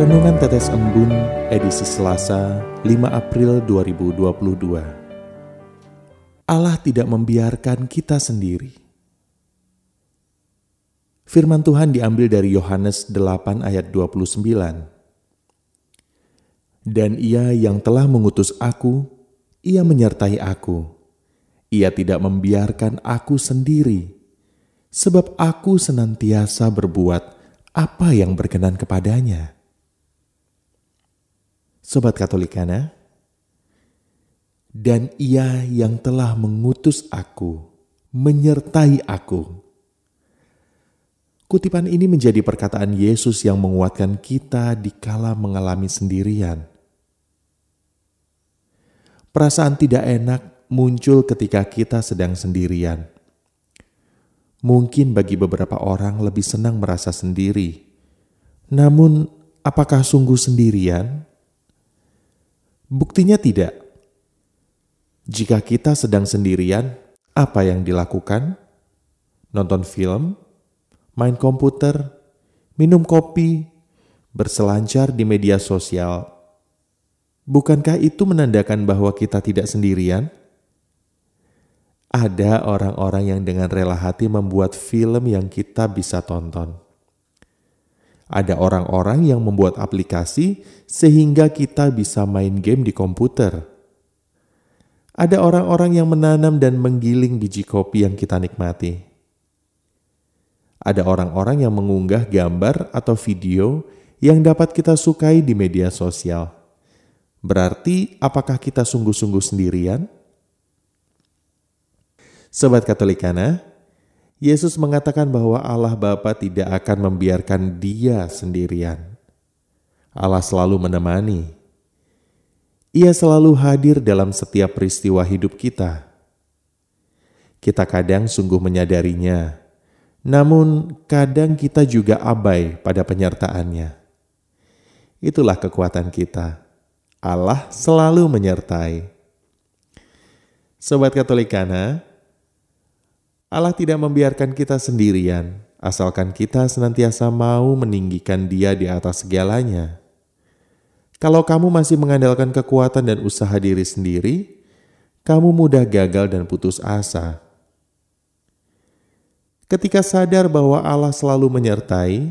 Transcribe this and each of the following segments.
Renungan Tetes Embun edisi Selasa 5 April 2022 Allah tidak membiarkan kita sendiri. Firman Tuhan diambil dari Yohanes 8 ayat 29. Dan ia yang telah mengutus aku, ia menyertai aku. Ia tidak membiarkan aku sendiri, sebab aku senantiasa berbuat apa yang berkenan kepadanya Sobat Katolikana, dan ia yang telah mengutus aku, menyertai aku. Kutipan ini menjadi perkataan Yesus yang menguatkan kita di kala mengalami sendirian. Perasaan tidak enak muncul ketika kita sedang sendirian. Mungkin bagi beberapa orang lebih senang merasa sendiri. Namun, apakah sungguh sendirian? Buktinya tidak. Jika kita sedang sendirian, apa yang dilakukan? Nonton film, main komputer, minum kopi, berselancar di media sosial. Bukankah itu menandakan bahwa kita tidak sendirian? Ada orang-orang yang dengan rela hati membuat film yang kita bisa tonton ada orang-orang yang membuat aplikasi sehingga kita bisa main game di komputer. Ada orang-orang yang menanam dan menggiling biji kopi yang kita nikmati. Ada orang-orang yang mengunggah gambar atau video yang dapat kita sukai di media sosial. Berarti, apakah kita sungguh-sungguh sendirian? Sobat Katolikana, Yesus mengatakan bahwa Allah Bapa tidak akan membiarkan dia sendirian. Allah selalu menemani. Ia selalu hadir dalam setiap peristiwa hidup kita. Kita kadang sungguh menyadarinya, namun kadang kita juga abai pada penyertaannya. Itulah kekuatan kita. Allah selalu menyertai. Sobat Katolikana, Allah tidak membiarkan kita sendirian, asalkan kita senantiasa mau meninggikan Dia di atas segalanya. Kalau kamu masih mengandalkan kekuatan dan usaha diri sendiri, kamu mudah gagal dan putus asa. Ketika sadar bahwa Allah selalu menyertai,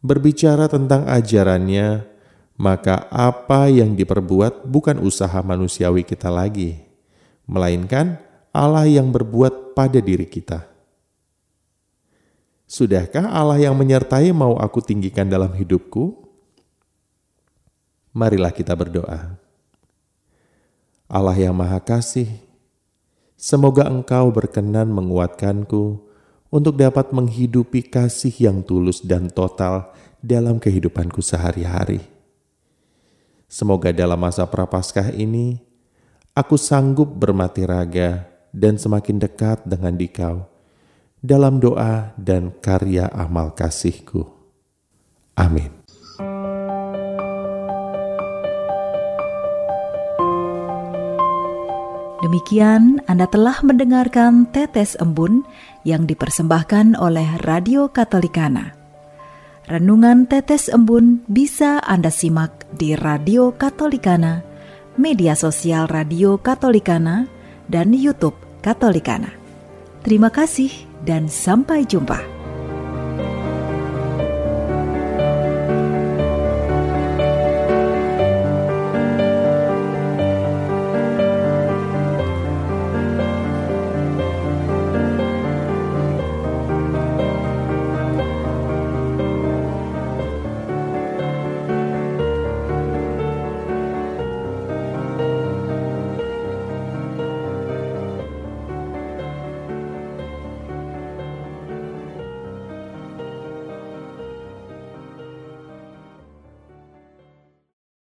berbicara tentang ajarannya, maka apa yang diperbuat bukan usaha manusiawi kita lagi, melainkan Allah yang berbuat pada diri kita. Sudahkah Allah yang menyertai mau aku tinggikan dalam hidupku? Marilah kita berdoa. Allah yang Maha Kasih, semoga Engkau berkenan menguatkanku untuk dapat menghidupi kasih yang tulus dan total dalam kehidupanku sehari-hari. Semoga dalam masa prapaskah ini, aku sanggup bermati raga dan semakin dekat dengan dikau dalam doa dan karya amal kasihku. Amin. Demikian Anda telah mendengarkan Tetes Embun yang dipersembahkan oleh Radio Katolikana. Renungan Tetes Embun bisa Anda simak di Radio Katolikana, media sosial Radio Katolikana, dan YouTube Katolikana. Terima kasih dan sampai jumpa.